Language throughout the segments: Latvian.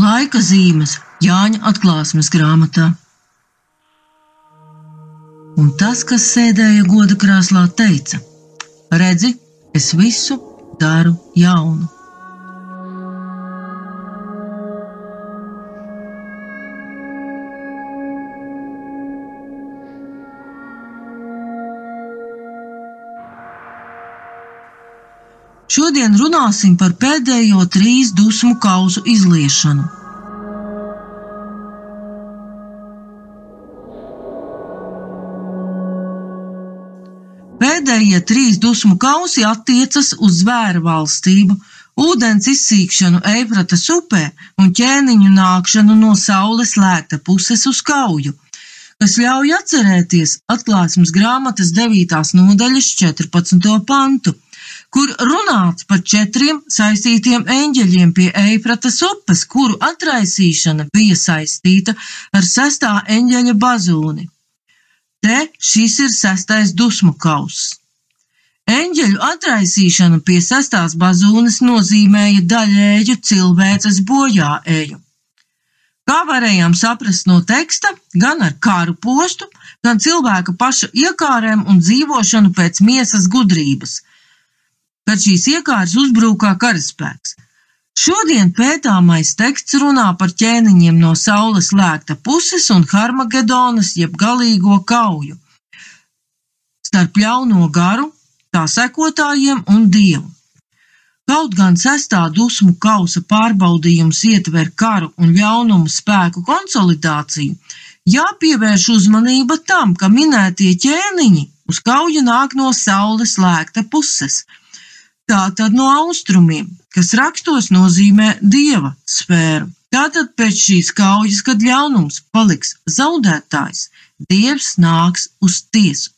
Laika zīmes Jāņa atklāsmes grāmatā. Un tas, kas sēdēja goda krēslā, teica: Redzi, es visu daru jaunu. Šodien runāsim par pēdējo trīs dusmu kausu izliešanu. Pēdējie trīs dusmu kausi attiecas uz zvēra valstību, ūdens izsīkšanu Eifratas upē un ķēniņu nākšanu no saules lēkta puses uz kauju, kas ļauj atcerēties atklāsmes grāmatas 9. nodaļas 14. pantu kur runāts par četriem saistītiem eņģeļiem pie Eifratas upes, kuru atraisīšana bija saistīta ar sestā eņģeļa bazūni. Te šis ir sestais dusmu kauss. Eņģeļu atraisīšana pie sestās bazūnes nozīmēja daļēju cilvēces bojāēju. Kā varējām saprast no teksta, gan ar kāru postu, gan cilvēka paša iekārēm un dzīvošanu pēc miesas gudrības – kad šīs iekārtas uzbrūkā karaspēks. Šodien pētāmais teksts runā par ķēniņiem no saules lēkta puses un Harmagedonas jeb galīgo kauju starp ļauno garu, tā sekotājiem un dievu. Kaut gan sestā dusmu kausa pārbaudījums ietver karu un ļaunumu spēku konsolidāciju, jāpievērš uzmanība tam, ka minētie ķēniņi uz kauju nāk no saules lēkta puses – tātad no austrumiem, kas rakstos nozīmē dieva sfēru. Tātad pēc šīs kaujas, kad ļaunums paliks zaudētājs, dievs nāks uz tiesu.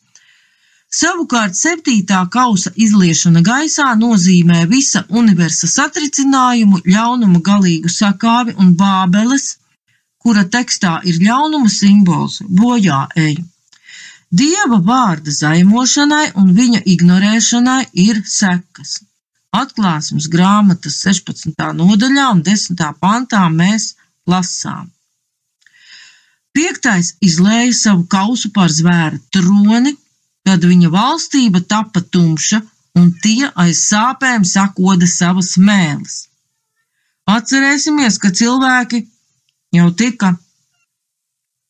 Savukārt septītā kausa izliešana gaisā nozīmē visa universa satricinājumu, ļaunuma galīgu sakāvi un bābeles, kura tekstā ir ļaunuma simbols, bojā eju. Dieva vārda zaimošanai un viņa ignorēšanai ir sekas. Atklāsmes grāmatas 16. nodaļā un 10. pantā mēs lasām. Piektais izlēja savu kausu pār zvēra troni, kad viņa valstība tapa tumša un tie aiz sāpēm sakoda savas mēlis. Atcerēsimies, ka cilvēki jau tika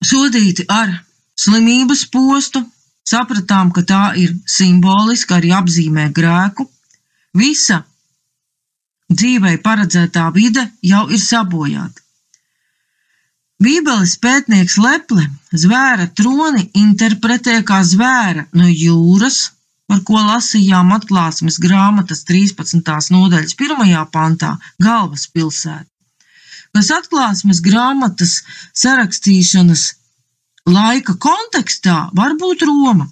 sodīti ar slimības postu, sapratām, ka tā ir simboliska arī apzīmē grēku. Visa dzīvei paredzētā vide jau ir sabojāta. Bībeles pētnieks Leple zvēra troni interpretē kā zvēra no jūras, par ko lasījām atklāsmes grāmatas 13. nodaļas pirmajā pantā - galvaspilsēta, kas atklāsmes grāmatas sarakstīšanas laika kontekstā var būt Roma,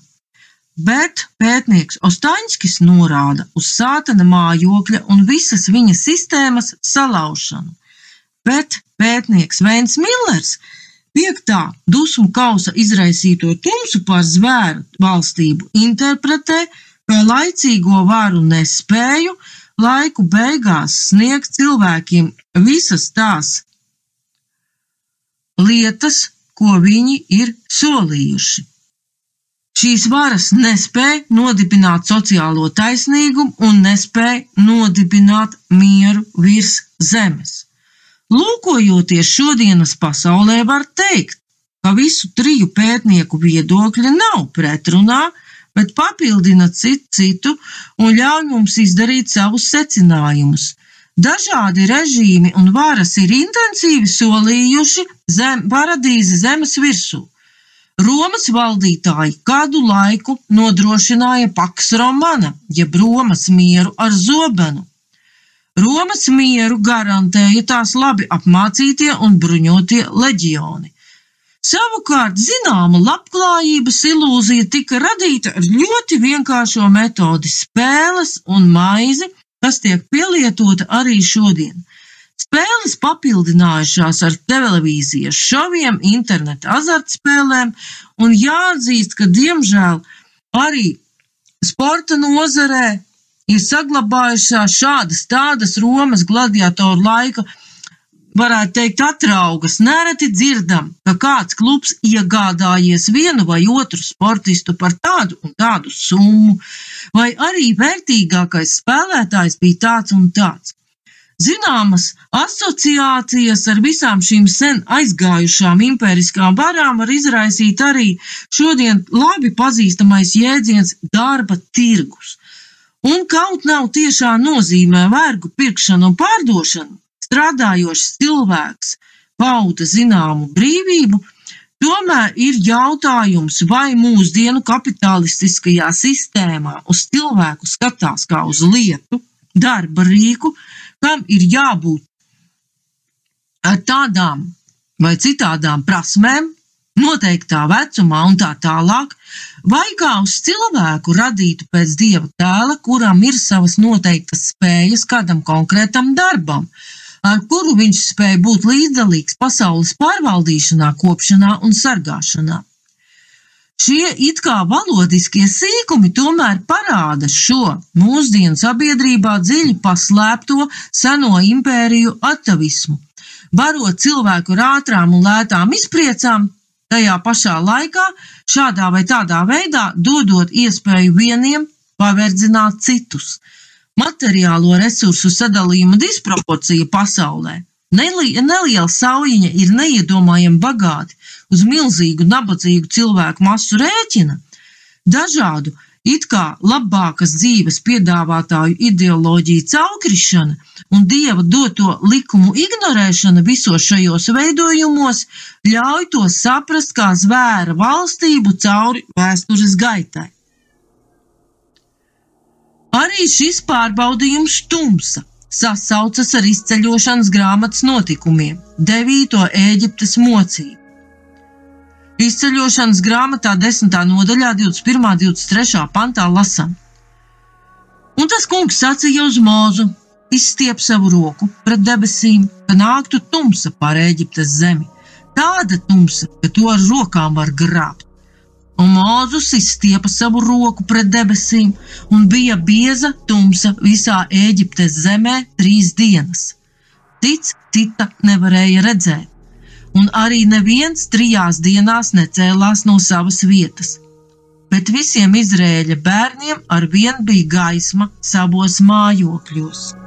bet pētnieks Ostaņskis norāda uz sātana mājokļa un visas viņa sistēmas salaušanu. Bet pētnieks Vēns Millers piektā dusmu kausa izraisīto tumsu par zvēru valstību interpretē kā laicīgo varu nespēju laiku beigās sniegt cilvēkiem visas tās lietas, ko viņi ir solījuši. Šīs varas nespēja nodibināt sociālo taisnīgumu un nespēja nodibināt mieru virs zemes. Lūkojoties šodienas pasaulē, var teikt, ka visu triju pētnieku viedokļi nav pretrunā, bet papildina citu citu un ļauj mums izdarīt savus secinājumus. Dažādi režīmi un varas ir intensīvi solījuši zem, paradīzi zemes virsū. Romas valdītāji kādu laiku nodrošināja Paks Romana, jeb Romas mieru ar zobenu. Romas mieru garantēja tās labi apmācītie un bruņotie leģioni. Savukārt zināma labklājības ilūzija tika radīta ar ļoti vienkāršo metodi spēles un maizi, kas tiek pielietota arī šodien. Spēles papildinājušās ar televīzijas šoviem, interneta azartspēlēm, un jāatzīst, ka diemžēl arī sporta nozarē ir saglabājušās šādas tādas Romas gladiatoru laika varētu teikt, atraugas. Nereti dzirdam, ka kāds klubs iegādājies vienu vai otru sportistu par tādu un tādu summu, vai arī vērtīgākais spēlētājs bija tāds un tāds. Zināmas asociācijas ar visām šīm sen aizgājušām impēriskām varām var izraisīt arī šodien labi pazīstamais jēdziens darba tirgus. Un kaut nav tiešā nozīmē vergu pirkšana un pārdošana, strādājošs cilvēks bauda zināmu brīvību, tomēr ir jautājums, vai mūsdienu kapitalistiskajā sistēmā uz cilvēku skatās kā uz lietu, darba rīku, kam ir jābūt ar tādām vai citādām prasmēm, noteiktā vecumā un tā tālāk, vai kā uz cilvēku radītu pēc dieva tēla, kuram ir savas noteiktas spējas kādam konkrētam darbam, ar kuru viņš spēja būt līdzdalīgs pasaules pārvaldīšanā, kopšanā un sargāšanā. Šie it kā valodiskie sīkumi tomēr parāda šo mūsdienu sabiedrībā dziļi paslēpto seno impēriju atavismu, barot cilvēku ar ātrām un lētām izpriecām, tajā pašā laikā šādā vai tādā veidā dodot iespēju vieniem paverdzināt citus. Materiālo resursu sadalījuma disproporcija pasaulē. Neliela saujiņa ir neiedomājami bagāti, uz milzīgu nabadzīgu cilvēku masu rēķina, dažādu it kā labākas dzīves piedāvātāju ideoloģiju caukrišana un dieva doto likumu ignorēšana visos šajos veidojumos ļauj to saprast kā zvēra valstību cauri vēstures gaitai. Arī šis pārbaudījums tumsa sasaucas ar izceļošanas grāmatas notikumiem, 9. Ēģiptes mocību. Izceļošanas grāmatā 10. nodaļā 21. un 23. pantā lasām. Un tas kungs sacīja uz mūzu, izstiep savu roku pret debesīm, ka nāktu tumsa pār Eģiptes zemi. Tāda tumsa, ka to ar rokām var grābt. Un Mūzus izstiepa savu roku pret debesīm, un bija bieza tumsa visā Eģiptes zemē trīs dienas. Tic cita nevarēja redzēt un arī neviens trijās dienās necēlās no savas vietas. Bet visiem Izrēļa bērniem ar vien bija gaisma savos mājokļos.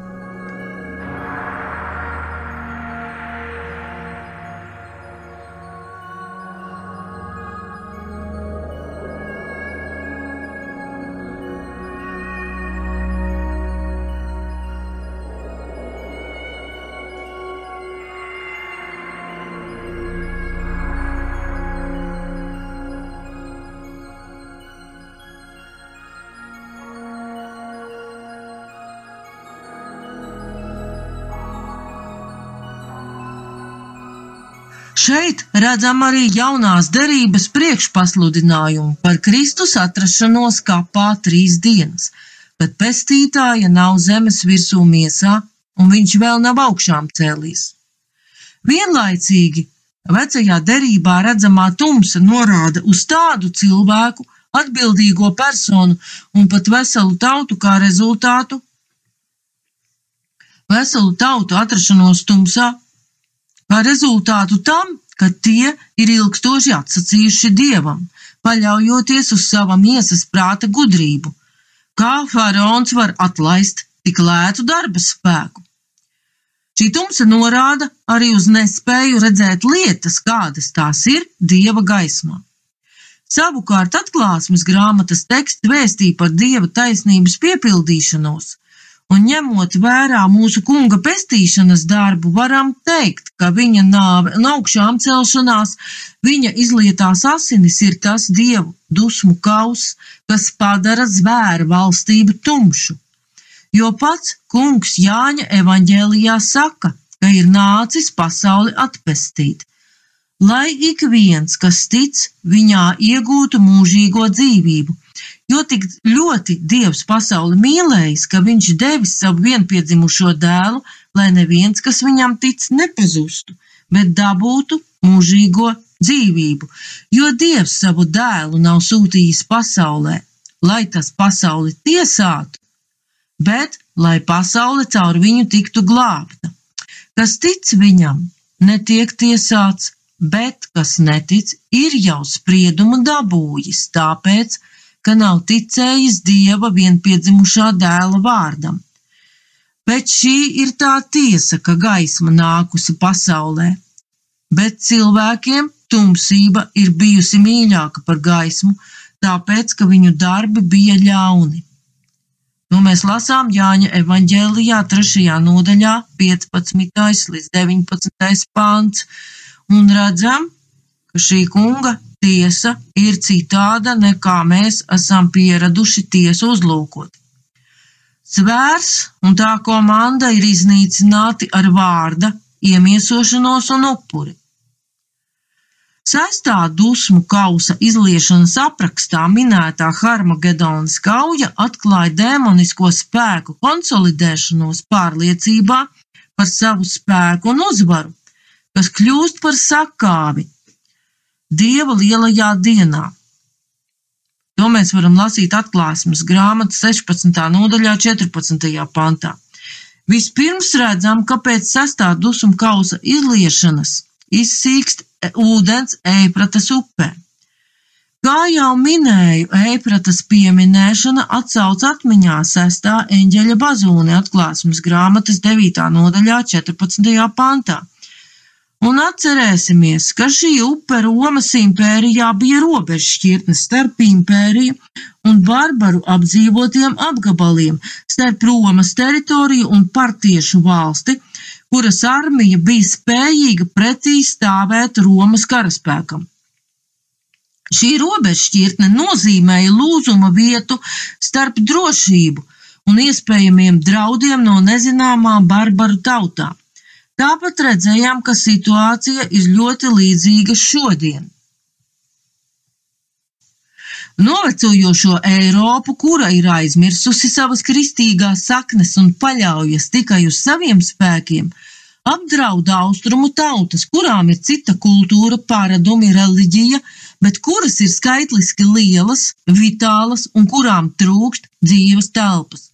Redzam arī jaunās derības priekšpasludinājumu par Kristus atrašanos kapā trīs dienas, kad pestītāja nav zemes virsū miesā un viņš vēl nav augšām cēlies. Vienlaicīgi vecajā derībā redzamā tumsa norāda uz tādu cilvēku, atbildīgo personu un pat veselu tautu kā rezultātu, veselu tautu atrašanos tumsā kā rezultātu tam, ka tie ir ilgstoši atsacījuši dievam, paļaujoties uz sava miesas prāta gudrību. Kā faraons var atlaist tik lētu darba spēku? Šī tumsa norāda arī uz nespēju redzēt lietas, kādas tās ir dieva gaismā. Savukārt atklāsmes grāmatas teksts vēstīja par dieva taisnības piepildīšanos, un ņemot vērā mūsu kunga pestīšanas darbu, varam teikt, ka viņa nāve un augšām celšanās, viņa izlietās asinis ir tas dievu dusmu kaus, kas padara zvēru valstību tumšu. Jo pats kungs Jāņa evaņģēlijā saka, ka ir nācis pasauli atpestīt, lai ik viens, kas tic, viņā iegūtu mūžīgo dzīvību, Jo tik ļoti Dievs pasauli mīlējis, ka viņš devis savu vienpiedzimušo dēlu, lai neviens, kas viņam tic, nepazustu, bet dabūtu mūžīgo dzīvību. Jo Dievs savu dēlu nav sūtījis pasaulē, lai tas pasauli tiesātu, bet lai pasaule caur viņu tiktu glābta. Kas tic viņam, netiek tiesāts, bet kas netic, ir jau spriedumu dabūjis, tāpēc, ka nav ticējis Dieva vienpiedzimušā dēla vārdam. Bet šī ir tā tiesa, ka gaisma nākusi pasaulē, bet cilvēkiem tumsība ir bijusi mīļāka par gaismu, tāpēc, ka viņu darbi bija ļauni. Nu, mēs lasām Jāņa evanģēlijā, 3. nodaļā, 15. līdz 19. pāns, un redzam, ka šī kunga tiesa ir citāda nekā mēs esam pieraduši tiesu uzlūkot. Svērs un tā komanda ir iznīcināti ar vārda, iemiesošanos un upuri. Sestā dusmu kausa izliešanas aprakstā minētā Harmagedonas kauja atklāja demonisko spēku konsolidēšanos pārliecībā par savu spēku un uzvaru, kas kļūst par sakāvi Dieva lielajā dienā. To mēs varam lasīt atklāsmes grāmatas 16. nodaļā 14. pantā. Vispirms redzam, ka pēc sestā dusmu kausa izliešanas izsīkst ūdens Eipratas upē. Kā jau minēju, Eipratas pieminēšana atsauc atmiņā sestā eņģeļa bazūne atklāsmes grāmatas 9. nodaļā 14. pantā. Un atcerēsimies, ka šī upe Romas impērijā bija robežšķirtne starp impēriju un barbaru apdzīvotiem apgabaliem, starp Romas teritoriju un partiešu valsti, kuras armija bija spējīga pretī stāvēt Romas karaspēkam. Šī robežšķirtne nozīmēja lūzuma vietu starp drošību un iespējamiem draudiem no nezināmām barbaru tautām. Tāpat redzējām, ka situācija ir ļoti līdzīga šodien. Novecojošo Eiropu, kura ir aizmirsusi savas kristīgās saknes un paļaujas tikai uz saviem spēkiem, apdraud austrumu tautas, kurām ir cita kultūra, paradumi, reliģija, bet kuras ir skaitliski lielas, vitālas un kurām trūkst dzīves telpas.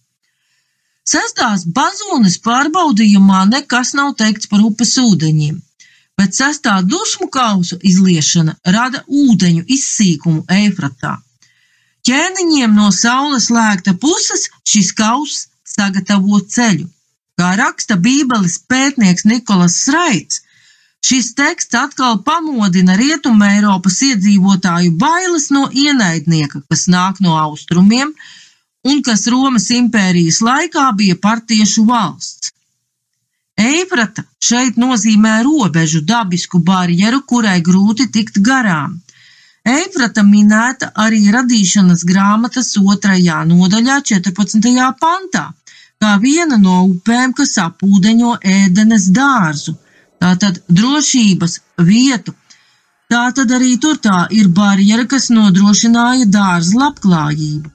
Sestās bazūnes pārbaudījumā nekas nav teikts par upes ūdeņiem, bet sestā dusmu kausu izliešana rada ūdeņu izsīkumu Eifratā. Ķēniņiem no saules lēkta puses šis kauss sagatavo ceļu. Kā raksta Bībeles pētnieks Nikolas Sraits, šis teksts atkal pamodina Rietumē Eiropas iedzīvotāju bailes no ienaidnieka, kas nāk no austrumiem, un kas Romas impērijas laikā bija partiešu valsts. Eifrata šeit nozīmē robežu dabisku barjeru, kurai grūti tikt garām. Eifrata minēta arī radīšanas grāmatas otrajā nodaļā 14. pantā, kā viena no upēm, kas apūdeņo ēdenes dārzu, tātad drošības vietu. Tātad arī tur tā ir barjera, kas nodrošināja dārza labklājību.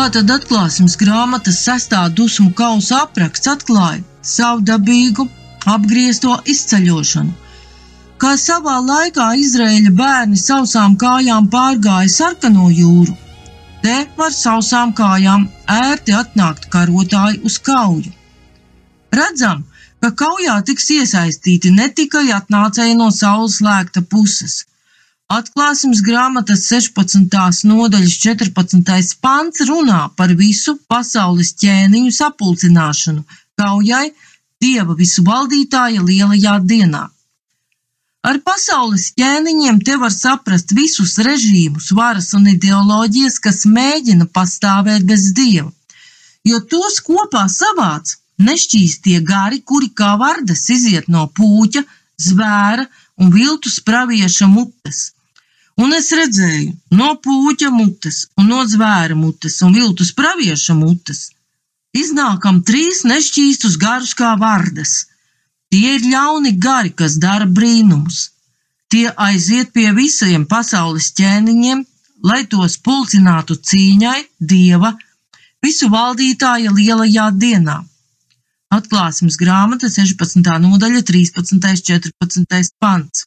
Tātad atklāsmes grāmatas sestā dusmu kausa apraksts atklāja savdabīgu, apgriezto izceļošanu. Kā savā laikā Izraēļa bērni sausām kājām pārgāja sarkano jūru, te var sausām kājām ērti atnākt karotāji uz kauju. Redzam, ka kaujā tiks iesaistīti ne tikai atnācēji no saules lēkta puses. Atklāsmes grāmatas 16. nodaļas 14. pants runā par visu pasaules ķēniņu sapulcināšanu kaujai Dieva visu valdītāja lielajā dienā. Ar pasaules ķēniņiem te var saprast visus režīmus, varas un ideoloģijas, kas mēģina pastāvēt bez dieva, jo tos kopā savāc nešķīstie gari, kuri kā vardas iziet no pūķa, zvēra un viltus pravieša mutes. Un es redzēju no pūķa mutes un no zvēra mutes un viltus pravieša mutes Iznākam trīs nešķīstus garus kā vardas. Tie ir ļauni gari, kas dara brīnumus. Tie aiziet pie visiem pasaules ķēniņiem, lai tos pulcinātu cīņai dieva, visu valdītāja lielajā dienā. Atklāsmes grāmata 16. nodaļa 13. 14. pants.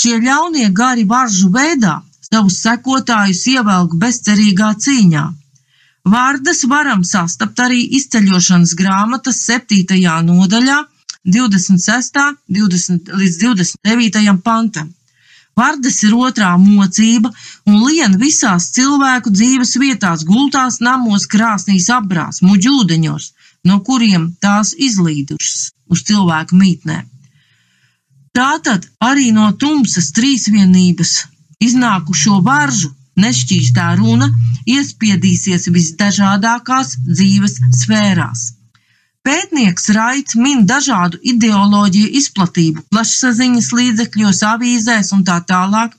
Šie ļaunie gari varžu veidā savus sekotājus ievelk bezcerīgā cīņā Vārdas varam sastapt arī izceļošanas grāmatas 7. nodaļā, 26. 20, līdz 29. pantam. Vārdas ir otrā mocība un lien visās cilvēku dzīves vietās, gultās, namos, krāsnīs, apbrās, muģūdeņos, no kuriem tās izlīdušas uz cilvēku mītnēm. Tātad arī no tumsas trīsvienības iznākušo varžu nešķīstā runa iespiedīsies visdažādākās dzīves sfērās. Pētnieks Raits min dažādu ideoloģiju izplatību plašsaziņas līdzekļos, avīzēs un tā tālāk.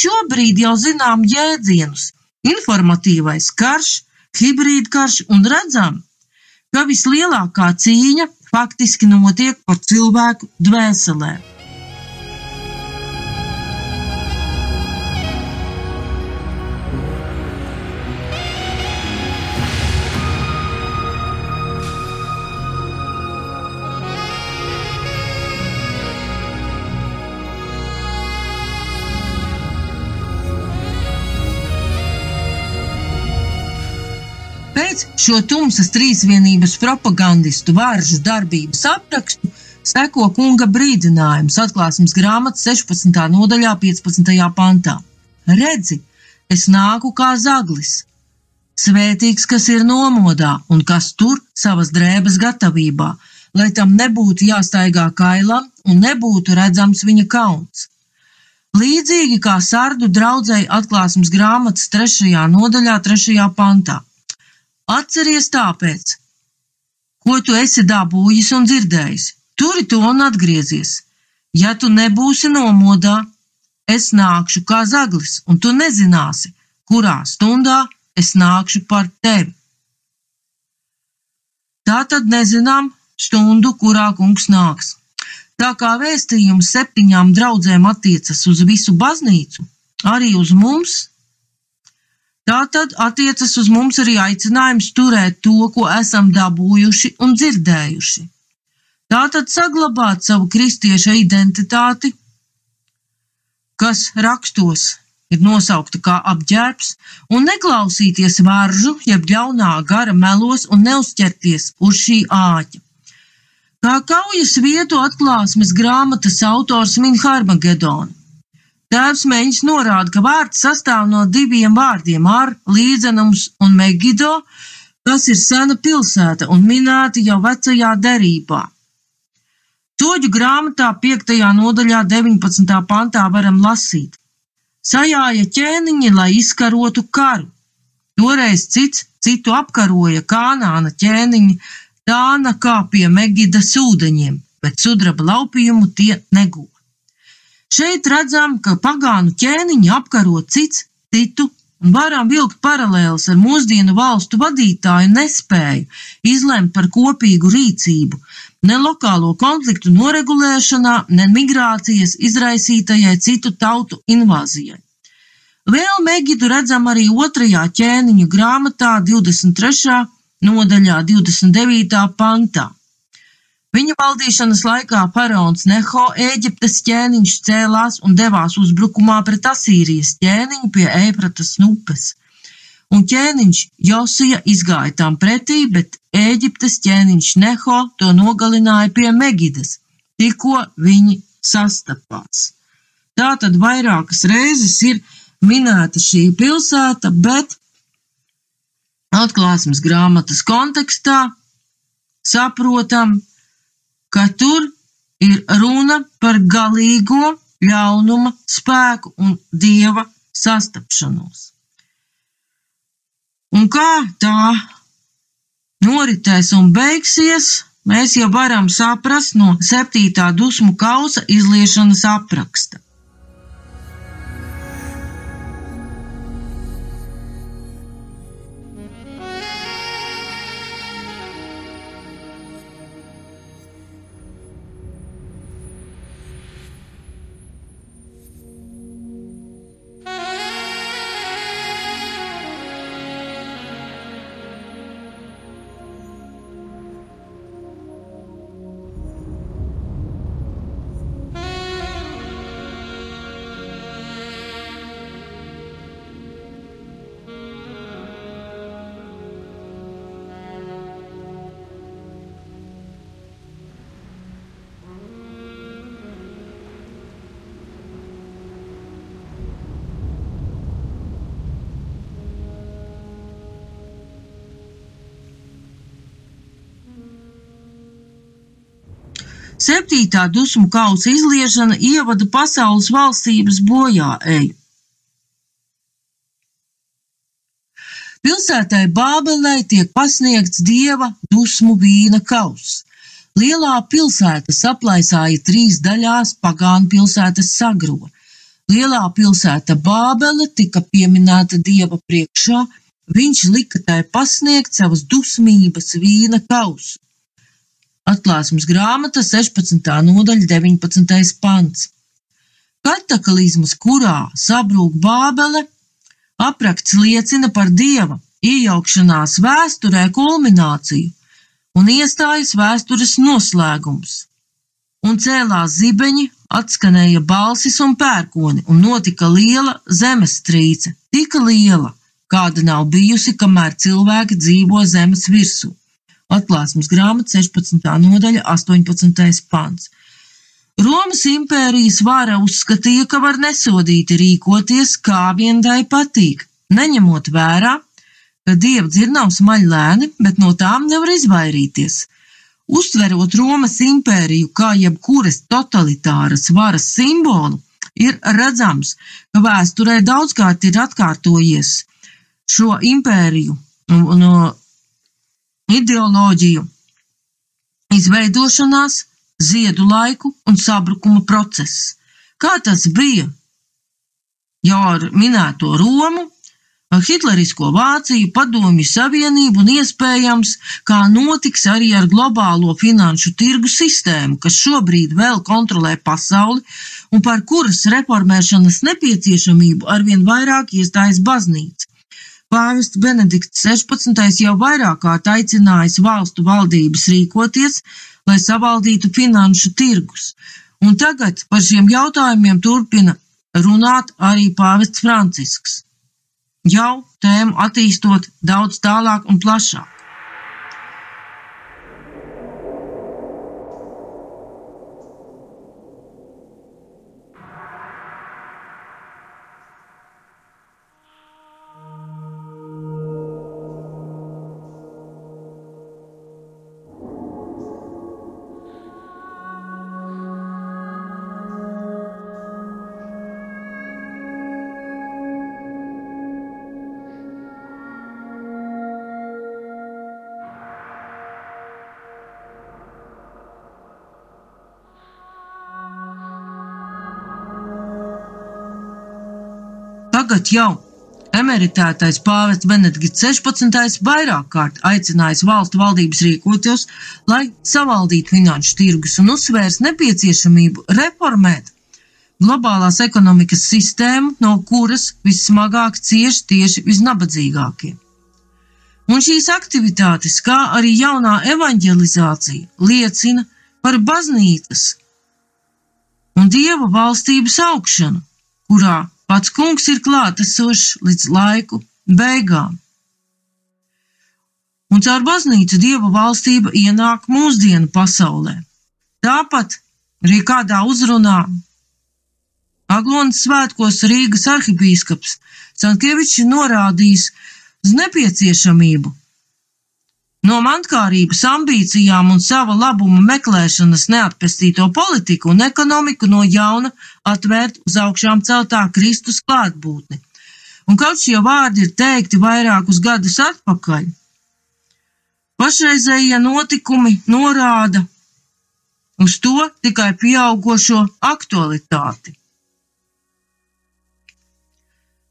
Šobrīd jau zinām jēdzienus - informatīvais karš, hibrīdkarš un redzam, ka vislielākā cīņa faktiski notiek par cilvēku dvēselēm. Šo tumsas trīsvienības propagandistu varžu darbības aprakstu seko kunga brīdinājums atklāsmes grāmatas 16. nodaļā 15. pantā. Redzi, es nāku kā zaglis. Svētīgs, kas ir nomodā un kas tur savas drēbes gatavībā, lai tam nebūtu jāstaigā kailam un nebūtu redzams viņa kauns. Līdzīgi kā sardu draudzēji atklāsmes grāmatas 3. nodaļā, 3. pantā. Atceries tāpēc, ko tu esi dabūjis un dzirdējis. Turi to un atgriezies. Ja tu nebūsi nomodā, es nākšu kā zaglis, un tu nezināsi, kurā stundā es nākšu par tevi. Tā tad nezinām stundu, kurā kungs nāks. Tā kā vēstījums septiņām draudzēm attiecas uz visu baznīcu, arī uz mums Tātad attiecas uz mums arī aicinājums turēt to, ko esam dabūjuši un dzirdējuši. Tātad saglabāt savu kristieša identitāti, kas rakstos ir nosaukta kā apģērbs, un neklausīties varžu, jeb ļaunā gara melos un neuzķerties uz šī āķa. Kā kaujas vietu atklāsmes grāmatas autors min Harmagedonu. Tēvs Meņš norāda, ka vārds sastāv no diviem vārdiem - ar, līdzenums un megido, kas ir sena pilsēta un minēti jau vecajā derībā. Toģu grāmatā 5. nodaļā 19. pantā varam lasīt. Sajāja ķēniņi, lai izkarotu karu. Toreiz cits citu apkaroja Kānāna ķēniņi, tāna kā pie Megidas ūdeņiem, bet sudraba laupījumu tie negūst. Šeit redzam, ka pagānu ķēniņi apkaro cits citu, un varam vilkt paralēlus ar mūsdienu valstu vadītāju nespēju izlemt par kopīgu rīcību, ne lokālo konfliktu noregulēšanā, ne migrācijas izraisītajai citu tautu invāzijai. Vēl Megidu redzam arī otrajā ķēniņu grāmatā 23. nodaļā 29. pantā. Viņa valdīšanas laikā faraons Neho Ēģiptes ķēniņš cēlās un devās uzbrukumā pret Asīrijas ķēniņu pie Eifratas upes. Un ķēniņš Josija izgāja tam pretī, bet Ēģiptes ķēniņš Neho to nogalināja pie Megidas, tikko viņi sastapās. Tātad vairākas reizes ir minēta šī pilsēta, bet atklāsmes grāmatas kontekstā saprotam, ka tur ir runa par galīgo ļaunuma spēku un dieva sastapšanos. Un kā tā noritēs un beigsies, mēs jau varam saprast no septītā dusmu kausa izliešanas apraksta. Septītā dusmu kausa izliešana ievada pasaules valstības bojā eju. Pilsētai Bābelē tiek pasniegts dieva dusmu vīna kauss. Lielā pilsēta saplaisāja trīs daļās pagānu pilsētas sagro. Lielā pilsēta Bābele tika pieminēta dieva priekšā, viņš lika tai pasniegt savas dusmības vīna kausu. Atklāsmes grāmata 16. nodaļa 19. pants. Kataklizmas, kurā sabrūk Bābele, apraksts liecina par dieva iejaukšanās vēsturē kulmināciju un iestājas vēstures noslēgums. Un cēlās zibeņi, atskanēja balsis un pērkoni, un notika liela zemestrīce, tika liela, kāda nav bijusi, kamēr cilvēki dzīvo zemes virsū. Atklāsmes grāmata 16. nodaļa 18. pants. Romas impērijas vara uzskatīja, ka var nesodīti rīkoties, kā vien tai patīk, neņemot vērā, ka dieva dzirnavs maļ lēni, bet no tām nevar izvairīties. Uztverot Romas impēriju kā jebkuras totalitāras varas simbolu, ir redzams, ka vēsturē daudzkārt ir atkārtojies šo impēriju no ideoloģiju izveidošanās, ziedu laiku un sabrukuma process. Kā tas bija jau ar minēto Romu, Hitlerisko Vāciju, Padomju Savienību un iespējams, kā notiks arī ar globālo finanšu tirgu sistēmu, kas šobrīd vēl kontrolē pasauli un par kuras reformēšanas nepieciešamību arvien vairāk iestājas baznīca. Pāvests Benedikts 16. jau vairāk kārt aicinājis valstu valdības rīkoties, lai savaldītu finanšu tirgus, un tagad par šiem jautājumiem turpina runāt arī pāvests Francisks. Jau tēmu attīstot daudz tālāk un plašāk. Tagad jau emeritētais pāvests Benedikts 16. vairāk kārt aicinājis valstu valdības rīkoties, lai savaldītu finanšu tirgus un uzsvērs nepieciešamību reformēt globālās ekonomikas sistēmu, no kuras vissmagāk cieši tieši visnabadzīgākie. Un šīs aktivitātes, kā arī jaunā evanģelizācija, liecina, par baznīcas un dieva valstības augšanu, kurā pats kungs ir klātesošs līdz laiku beigām. Un caur baznīcu dieva valstība ienāk mūsdienu pasaulē. Tāpat arī kādā uzrunā Aglonas svētkos Rīgas arhibīskaps Sankievičs norādījis uz nepieciešamību no mankārības ambīcijām un sava labuma meklēšanas neatpestīto politiku un ekonomiku no jauna atvērt uz augšām celtā Kristus klātbūtni. Un kaut šie vārdi ir teikti vairākus gadus atpakaļ, pašreizējie notikumi norāda uz to tikai pieaugošo aktualitāti.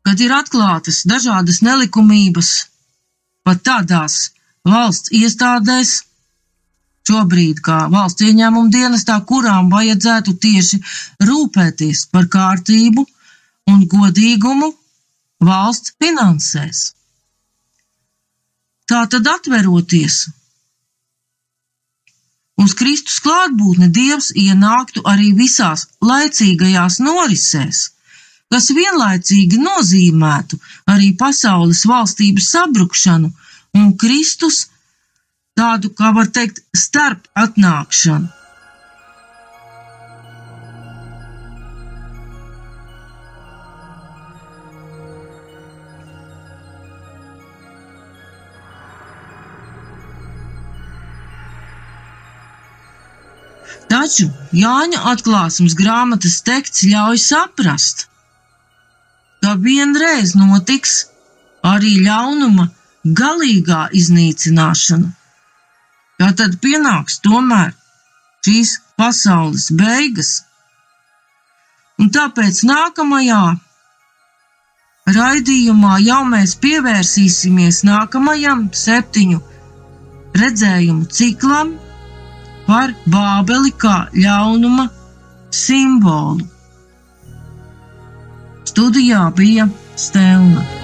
Kad ir atklātas dažādas nelikumības, pat tādās valsts iestādēs, šobrīd kā valsts ieņēmuma dienestā, kurām vajadzētu tieši rūpēties par kārtību un godīgumu valsts finansēs. Tā tad atveroties uz Kristus klātbūtni, Dievs ienāktu arī visās laicīgajās norisēs, kas vienlaicīgi nozīmētu arī pasaules valstības sabrukšanu un Kristus tādu, kā var teikt, starp atnākšanu. Taču Jāņa atklāsmes grāmatas teksts ļauj saprast, ka vienreiz notiks arī ļaunuma galīgā iznīcināšana. Tā tad pienāks tomēr šīs pasaules beigas. Un tāpēc nākamajā raidījumā jau mēs pievērsīsimies nākamajam septiņu redzējumu ciklam par Bābeli kā ļaunuma simbolu. Studijā bija Stēlna.